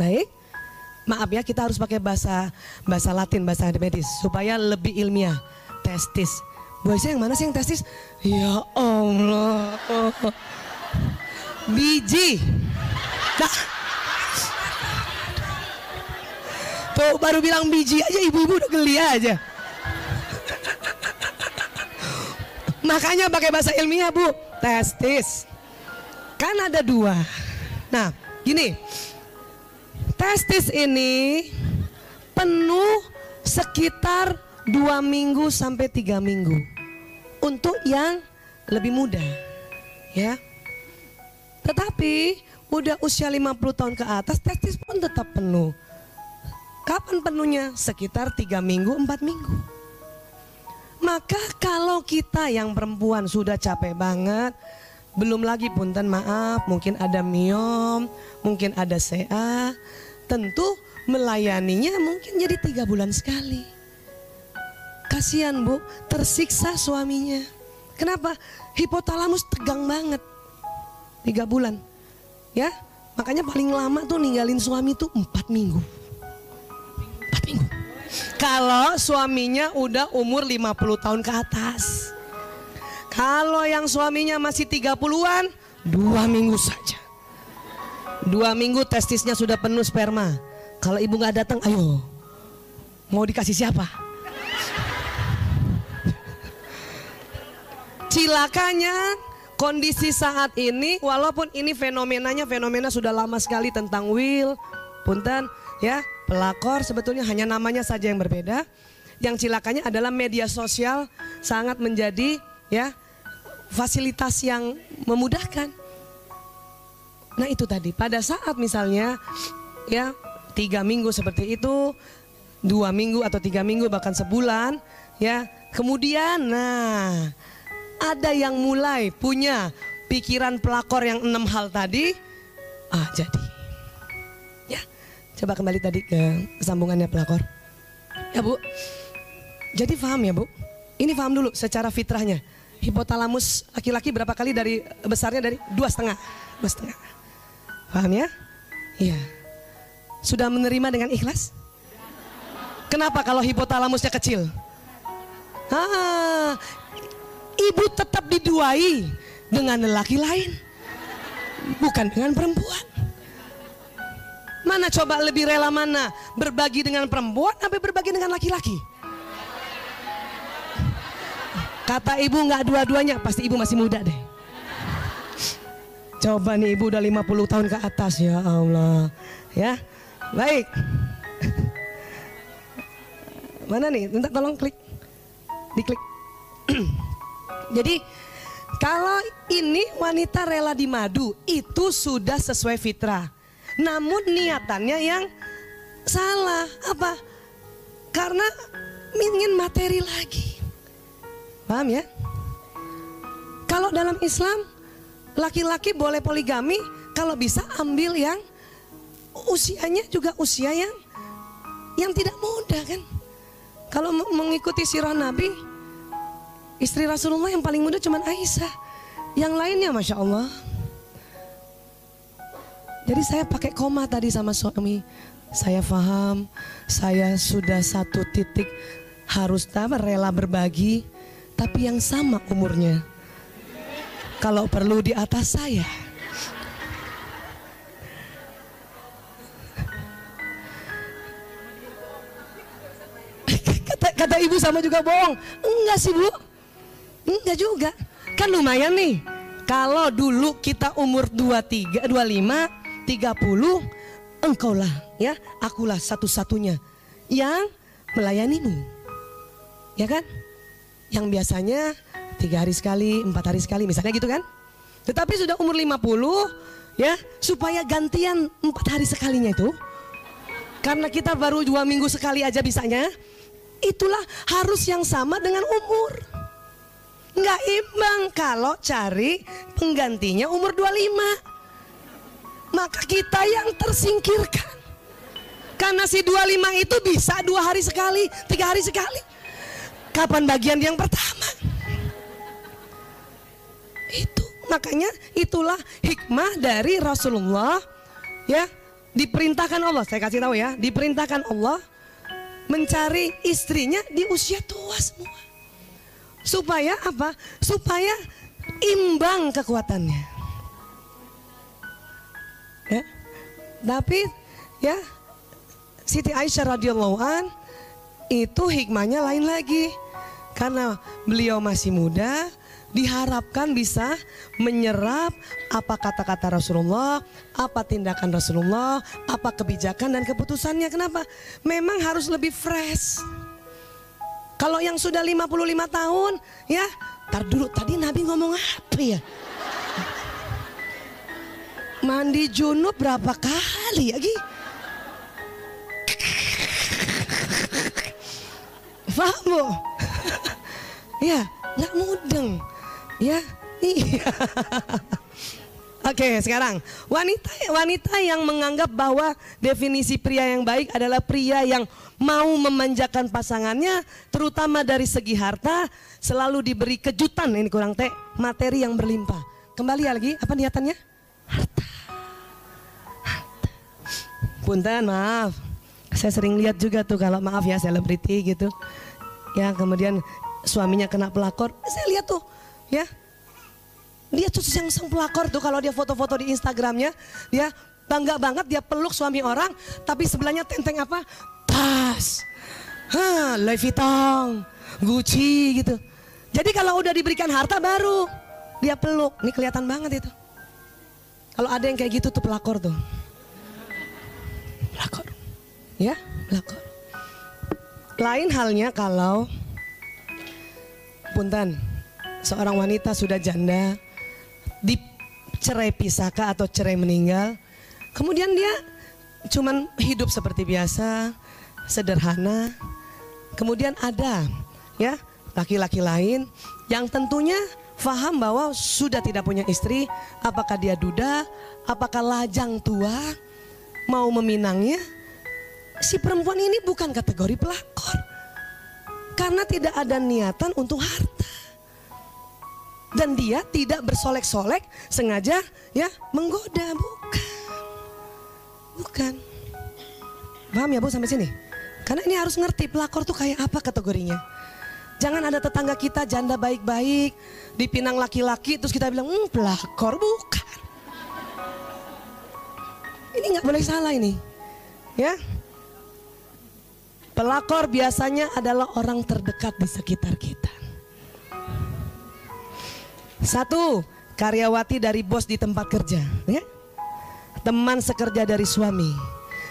Baik. Maaf ya, kita harus pakai bahasa bahasa Latin, bahasa medis supaya lebih ilmiah. Testis. Bu Aisyah yang mana sih yang testis? Ya Allah. Biji. Nah. Tuh baru bilang biji aja ibu-ibu udah geli aja. Makanya pakai bahasa ilmiah bu, testis. Kan ada dua. Nah, gini, testis ini penuh sekitar dua minggu sampai tiga minggu untuk yang lebih muda, ya. Tetapi udah usia 50 tahun ke atas testis pun tetap penuh. Kapan penuhnya? Sekitar tiga minggu, empat minggu. Maka kalau kita yang perempuan sudah capek banget, belum lagi punten maaf, mungkin ada miom, mungkin ada CA, tentu melayaninya mungkin jadi tiga bulan sekali. Kasihan bu, tersiksa suaminya. Kenapa? Hipotalamus tegang banget. Tiga bulan. Ya, makanya paling lama tuh ninggalin suami tuh empat minggu. Empat minggu. Kalau suaminya udah umur 50 tahun ke atas. Kalau yang suaminya masih 30-an, dua minggu saja. Dua minggu testisnya sudah penuh sperma. Kalau ibu nggak datang, ayo. Mau dikasih siapa? Cilakanya kondisi saat ini walaupun ini fenomenanya fenomena sudah lama sekali tentang will, punten ya, pelakor sebetulnya hanya namanya saja yang berbeda. Yang cilakanya adalah media sosial sangat menjadi ya fasilitas yang memudahkan. Nah itu tadi pada saat misalnya ya tiga minggu seperti itu, dua minggu atau tiga minggu bahkan sebulan ya kemudian nah ada yang mulai punya pikiran pelakor yang enam hal tadi, ah jadi. Ya, coba kembali tadi ke sambungannya pelakor. Ya bu, jadi paham ya bu? Ini paham dulu secara fitrahnya. Hipotalamus laki-laki berapa kali dari besarnya dari dua setengah, dua setengah. Paham ya? Iya. Sudah menerima dengan ikhlas? Kenapa kalau hipotalamusnya kecil? Ah, ibu tetap diduai dengan lelaki lain, bukan dengan perempuan. Mana coba lebih rela mana berbagi dengan perempuan atau berbagi dengan laki-laki? Kata ibu nggak dua-duanya, pasti ibu masih muda deh. Coba nih ibu udah 50 tahun ke atas ya Allah. Ya. Baik. Mana nih? Minta tolong klik. Diklik. Jadi kalau ini wanita rela dimadu itu sudah sesuai fitrah. Namun niatannya yang salah apa? Karena ingin materi lagi. Paham ya? Kalau dalam Islam laki-laki boleh poligami kalau bisa ambil yang usianya juga usia yang yang tidak muda kan. Kalau mengikuti sirah Nabi, Istri Rasulullah yang paling muda cuma Aisyah. Yang lainnya Masya Allah. Jadi saya pakai koma tadi sama suami. Saya paham, saya sudah satu titik harus rela berbagi. Tapi yang sama umurnya. Kalau perlu di atas saya. kata, kata ibu sama juga bohong. Enggak sih bu. Enggak juga. Kan lumayan nih. Kalau dulu kita umur 23, 25, 30, engkaulah ya, akulah satu-satunya yang melayanimu. Ya kan? Yang biasanya tiga hari sekali, empat hari sekali, misalnya gitu kan? Tetapi sudah umur 50, ya, supaya gantian empat hari sekalinya itu, karena kita baru dua minggu sekali aja bisanya, itulah harus yang sama dengan umur. Nggak imbang kalau cari penggantinya umur 25 maka kita yang tersingkirkan. Karena si 25 itu bisa dua hari sekali tiga hari sekali. Kapan bagian yang pertama itu makanya itulah hikmah dari Rasulullah ya diperintahkan Allah, saya kasih tahu ya, diperintahkan Allah mencari istrinya di usia tua semua. Supaya apa? Supaya imbang kekuatannya. Ya. Tapi ya Siti Aisyah radhiyallahu an itu hikmahnya lain lagi. Karena beliau masih muda, diharapkan bisa menyerap apa kata-kata Rasulullah, apa tindakan Rasulullah, apa kebijakan dan keputusannya. Kenapa? Memang harus lebih fresh. Kalau yang sudah 55 tahun, ya, tar dulu tadi Nabi ngomong apa ya? Mandi junub berapa kali lagi? Paham bu? ya, nggak mudeng. Ya, iya. Oke, sekarang wanita wanita yang menganggap bahwa definisi pria yang baik adalah pria yang mau memanjakan pasangannya, terutama dari segi harta, selalu diberi kejutan ini kurang teh materi yang berlimpah. Kembali lagi, apa niatannya? Harta. Harta. Punten, maaf. Saya sering lihat juga tuh kalau maaf ya selebriti gitu. Ya, kemudian suaminya kena pelakor, saya lihat tuh ya. Dia tuh yang sang pelakor tuh kalau dia foto-foto di Instagramnya dia bangga banget dia peluk suami orang tapi sebelahnya tenteng apa? Tas. Hah, Louis Vuitton Gucci gitu. Jadi kalau udah diberikan harta baru dia peluk. Ini kelihatan banget itu. Kalau ada yang kayak gitu tuh pelakor tuh. Pelakor. Ya pelakor. Lain halnya kalau punten seorang wanita sudah janda dicerai pisahkah atau cerai meninggal. Kemudian dia cuman hidup seperti biasa sederhana. Kemudian ada ya laki-laki lain yang tentunya faham bahwa sudah tidak punya istri. Apakah dia duda? Apakah lajang tua? Mau meminangnya? Si perempuan ini bukan kategori pelakor. Karena tidak ada niatan untuk harta dan dia tidak bersolek-solek sengaja ya menggoda bukan. Bukan. Paham ya bu sampai sini? Karena ini harus ngerti pelakor tuh kayak apa kategorinya. Jangan ada tetangga kita janda baik-baik dipinang laki-laki terus kita bilang hmm, pelakor bukan. Ini nggak boleh salah ini ya. Pelakor biasanya adalah orang terdekat di sekitar kita satu, karyawati dari bos di tempat kerja, ya. Teman sekerja dari suami.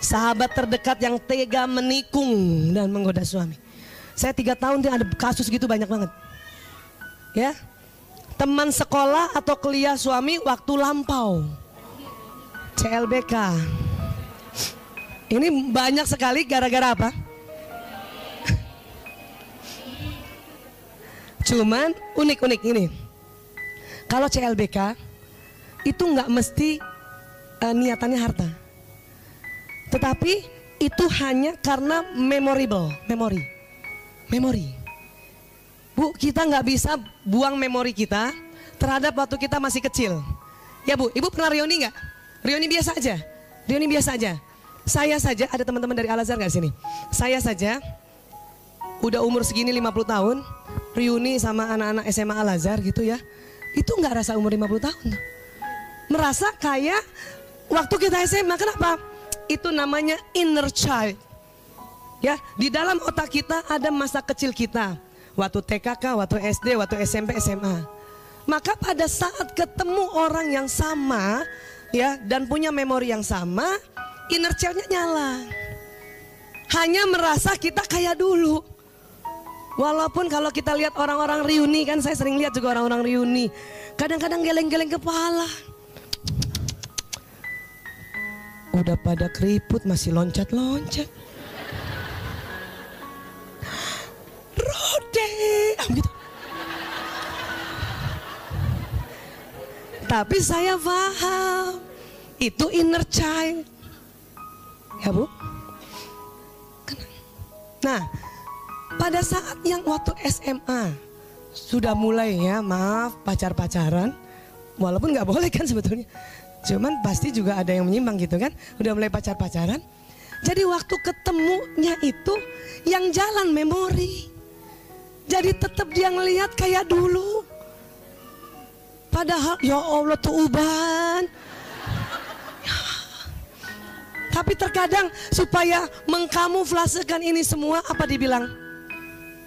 Sahabat terdekat yang tega menikung dan menggoda suami. Saya tiga tahun dia ada kasus gitu banyak banget. Ya, teman sekolah atau kuliah suami waktu lampau. CLBK. Ini banyak sekali gara-gara apa? Cuman unik-unik ini kalau CLBK itu nggak mesti uh, niatannya harta. Tetapi itu hanya karena memorable, memori. Memori. Bu, kita nggak bisa buang memori kita terhadap waktu kita masih kecil. Ya Bu, Ibu pernah reuni nggak? Reuni biasa aja. Reuni biasa aja. Saya saja, ada teman-teman dari Al-Azhar nggak sini? Saya saja udah umur segini 50 tahun, reuni sama anak-anak SMA Al-Azhar gitu ya itu nggak rasa umur 50 tahun. Merasa kayak waktu kita SMA, kenapa? Itu namanya inner child. Ya, di dalam otak kita ada masa kecil kita. Waktu TKK, waktu SD, waktu SMP, SMA. Maka pada saat ketemu orang yang sama, ya, dan punya memori yang sama, inner childnya nyala. Hanya merasa kita kayak dulu. Walaupun kalau kita lihat orang-orang reuni kan saya sering lihat juga orang-orang reuni. Kadang-kadang geleng-geleng kepala. Udah pada keriput masih loncat-loncat. Rode, gitu. Tapi saya paham itu inner child. Ya bu? Nah, pada saat yang waktu SMA sudah mulai ya maaf pacar-pacaran, walaupun nggak boleh kan sebetulnya. Cuman pasti juga ada yang menyimpang gitu kan. Udah mulai pacar-pacaran. Jadi waktu ketemunya itu yang jalan memori. Jadi tetap dia ngelihat kayak dulu. Padahal ya Allah tuh uban. Tapi terkadang supaya mengkamuflasekan ini semua apa dibilang?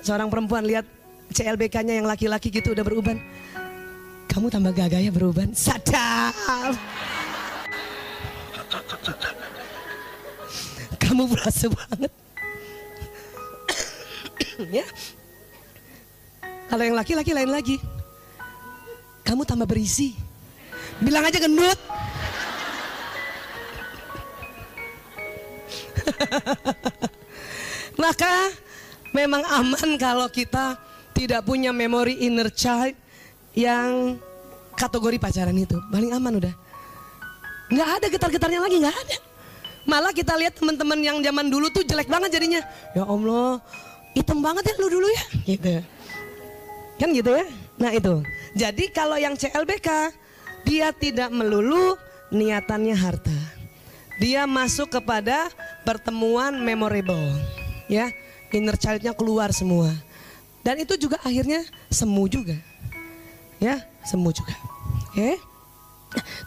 Seorang perempuan lihat CLBK-nya yang laki-laki gitu udah beruban. Kamu tambah gagah ya beruban. Sadap. Kamu berasa banget. ya. Kalau yang laki-laki lain lagi. Kamu tambah berisi. Bilang aja gendut. Maka memang aman kalau kita tidak punya memori inner child yang kategori pacaran itu. Paling aman udah. Nggak ada getar-getarnya lagi, nggak ada. Malah kita lihat teman-teman yang zaman dulu tuh jelek banget jadinya. Ya Allah, hitam banget ya lu dulu ya. Gitu. Kan gitu ya. Nah itu. Jadi kalau yang CLBK, dia tidak melulu niatannya harta. Dia masuk kepada pertemuan memorable. Ya, inner childnya keluar semua. Dan itu juga akhirnya semu juga. Ya, semu juga. Oke.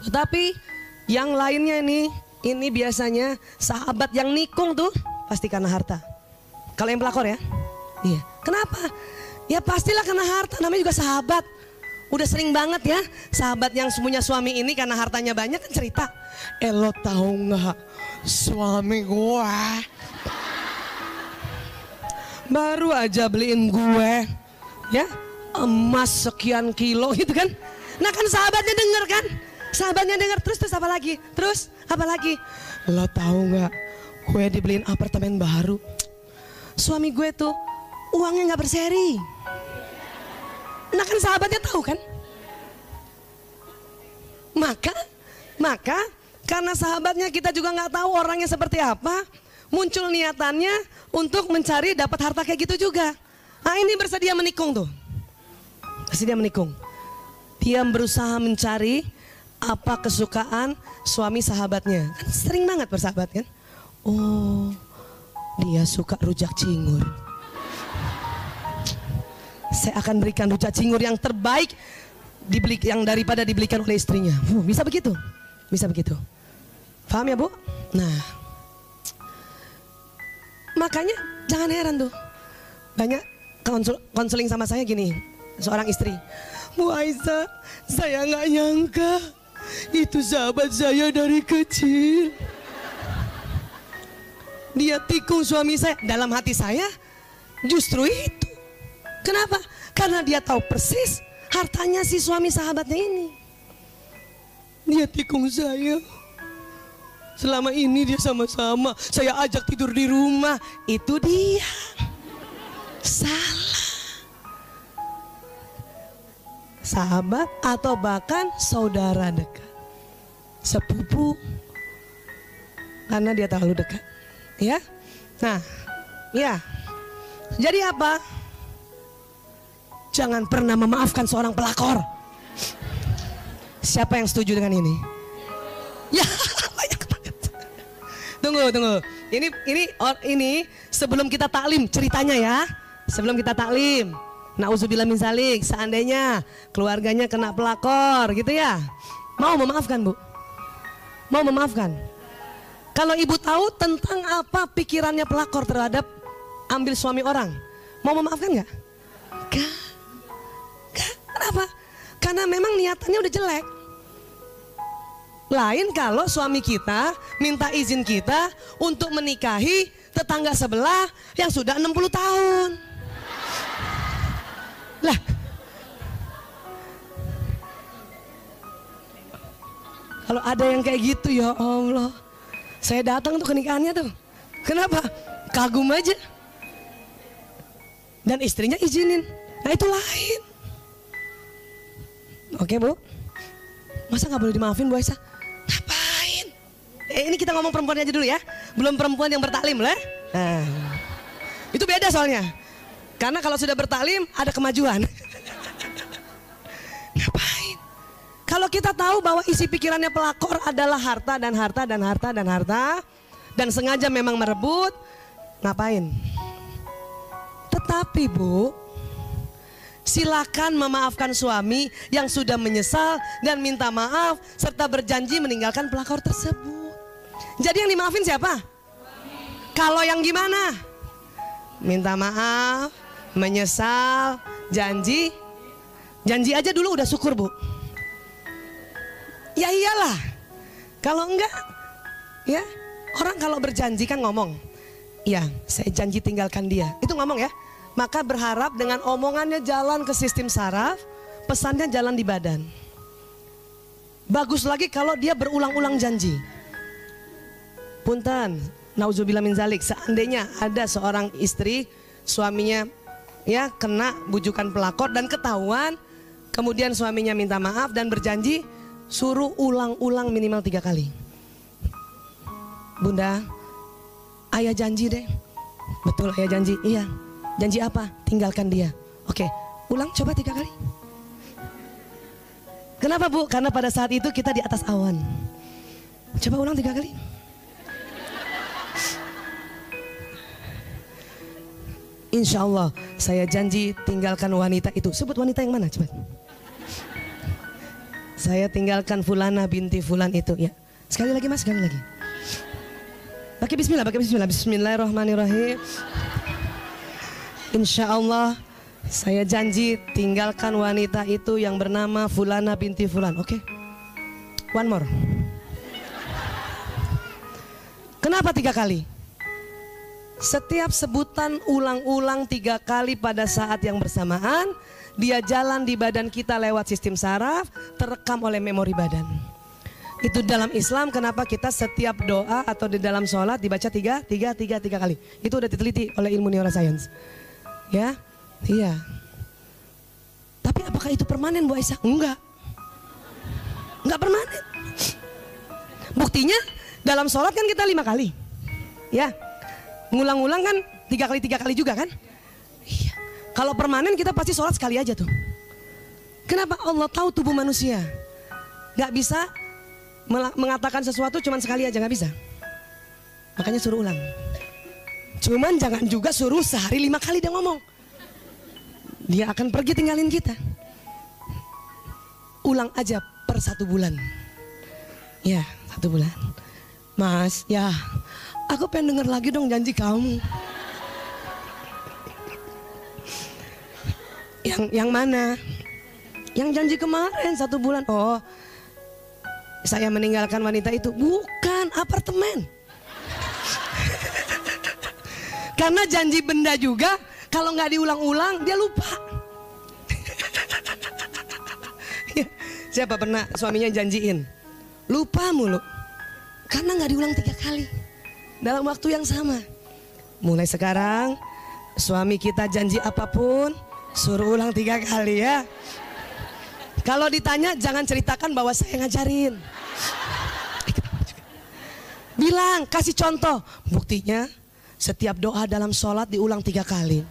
Tetapi yang lainnya ini, ini biasanya sahabat yang nikung tuh pasti karena harta. Kalau yang pelakor ya. Iya. Kenapa? Ya pastilah karena harta, namanya juga sahabat. Udah sering banget ya sahabat yang punya suami ini karena hartanya banyak kan cerita. Eh lo tahu nggak suami gua baru aja beliin gue ya emas sekian kilo gitu kan. Nah kan sahabatnya denger kan, sahabatnya denger terus terus apa lagi? Terus apa lagi? Lo tahu nggak? Gue dibeliin apartemen baru. Suami gue tuh uangnya nggak berseri. Nah kan sahabatnya tahu kan? Maka, maka karena sahabatnya kita juga nggak tahu orangnya seperti apa, muncul niatannya untuk mencari dapat harta kayak gitu juga. Nah ini bersedia menikung tuh, bersedia menikung. Dia berusaha mencari apa kesukaan suami sahabatnya. Kan sering banget bersahabat kan? Oh, dia suka rujak cingur saya akan berikan rujak cingur yang terbaik dibeli yang daripada dibelikan oleh istrinya. Bisa begitu, bisa begitu. Paham ya bu? Nah, makanya jangan heran tuh banyak konsul, konseling sama saya gini, seorang istri. Bu Aisyah, saya nggak nyangka itu sahabat saya dari kecil. Dia tikung suami saya. Dalam hati saya justru itu Kenapa? Karena dia tahu persis hartanya si suami sahabatnya ini. Dia tikung saya. Selama ini dia sama-sama. Saya ajak tidur di rumah. Itu dia. Salah. Sahabat atau bahkan saudara dekat. Sepupu. Karena dia terlalu dekat. Ya. Nah, ya. Jadi apa? Jangan pernah memaafkan seorang pelakor. Siapa yang setuju dengan ini? Ya. Tunggu, tunggu. Ini ini ini sebelum kita taklim ceritanya ya. Sebelum kita taklim. Nauzubillah min zalik, seandainya keluarganya kena pelakor gitu ya. Mau memaafkan, Bu? Mau memaafkan? Kalau ibu tahu tentang apa pikirannya pelakor terhadap ambil suami orang, mau memaafkan nggak? Gak. Kenapa? Karena memang niatannya udah jelek. Lain kalau suami kita minta izin kita untuk menikahi tetangga sebelah yang sudah 60 tahun. Lah. Kalau ada yang kayak gitu ya Allah. Saya datang tuh ke nikahannya tuh. Kenapa? Kagum aja. Dan istrinya izinin. Nah itu lain. Oke bu, masa nggak boleh dimaafin Bu Aisyah? Eh, ini kita ngomong perempuan aja dulu ya, belum perempuan yang bertaklim lah. Nah, itu beda soalnya. Karena kalau sudah bertaklim ada kemajuan. Ngapain? Kalau kita tahu bahwa isi pikirannya pelakor adalah harta dan harta dan harta dan harta dan sengaja memang merebut, ngapain? Tetapi Bu, silakan memaafkan suami yang sudah menyesal dan minta maaf serta berjanji meninggalkan pelakor tersebut. Jadi yang dimaafin siapa? Kalau yang gimana? Minta maaf, menyesal, janji. Janji aja dulu udah syukur, Bu. Ya iyalah. Kalau enggak, ya orang kalau berjanji kan ngomong. Ya, saya janji tinggalkan dia. Itu ngomong ya. Maka berharap dengan omongannya jalan ke sistem saraf, pesannya jalan di badan. Bagus lagi kalau dia berulang-ulang janji. Punten, nauzubillah min zalik, seandainya ada seorang istri suaminya ya kena bujukan pelakor dan ketahuan, kemudian suaminya minta maaf dan berjanji, suruh ulang-ulang minimal tiga kali. Bunda, ayah janji deh. Betul ayah janji, iya. Janji apa? Tinggalkan dia. Oke, ulang coba tiga kali. Kenapa bu? Karena pada saat itu kita di atas awan. Coba ulang tiga kali. Insya Allah saya janji tinggalkan wanita itu. Sebut wanita yang mana coba. Saya tinggalkan Fulana binti Fulan itu ya. Sekali lagi mas, sekali lagi. Pakai bismillah, pakai bismillah. Bismillahirrahmanirrahim. Insya Allah saya janji tinggalkan wanita itu yang bernama Fulana binti Fulan. Oke? Okay? One more. Kenapa tiga kali? Setiap sebutan ulang-ulang tiga kali pada saat yang bersamaan, dia jalan di badan kita lewat sistem saraf, terekam oleh memori badan. Itu dalam Islam kenapa kita setiap doa atau di dalam sholat dibaca tiga, tiga, tiga, tiga kali. Itu udah diteliti oleh ilmu neuroscience. Ya, iya. Tapi apakah itu permanen Bu Aisyah? Enggak. Enggak permanen. Buktinya dalam sholat kan kita lima kali. Ya, ngulang-ngulang kan tiga kali tiga kali juga kan? Iya. Kalau permanen kita pasti sholat sekali aja tuh. Kenapa Allah tahu tubuh manusia? Gak bisa mengatakan sesuatu cuma sekali aja gak bisa. Makanya suruh ulang. Cuman jangan juga suruh sehari lima kali dia ngomong. Dia akan pergi tinggalin kita. Ulang aja per satu bulan. Ya, satu bulan. Mas, ya Aku pengen denger lagi dong janji kamu. Yang yang mana? Yang janji kemarin satu bulan. Oh, saya meninggalkan wanita itu. Bukan apartemen. Karena janji benda juga kalau nggak diulang-ulang dia lupa. Siapa pernah suaminya janjiin? Lupa mulu. Karena nggak diulang tiga kali dalam waktu yang sama. Mulai sekarang suami kita janji apa pun suruh ulang tiga kali ya. Kalau ditanya jangan ceritakan bahwa saya ngajarin. Bilang, kasih contoh. Buktinya setiap doa dalam sholat diulang tiga kali.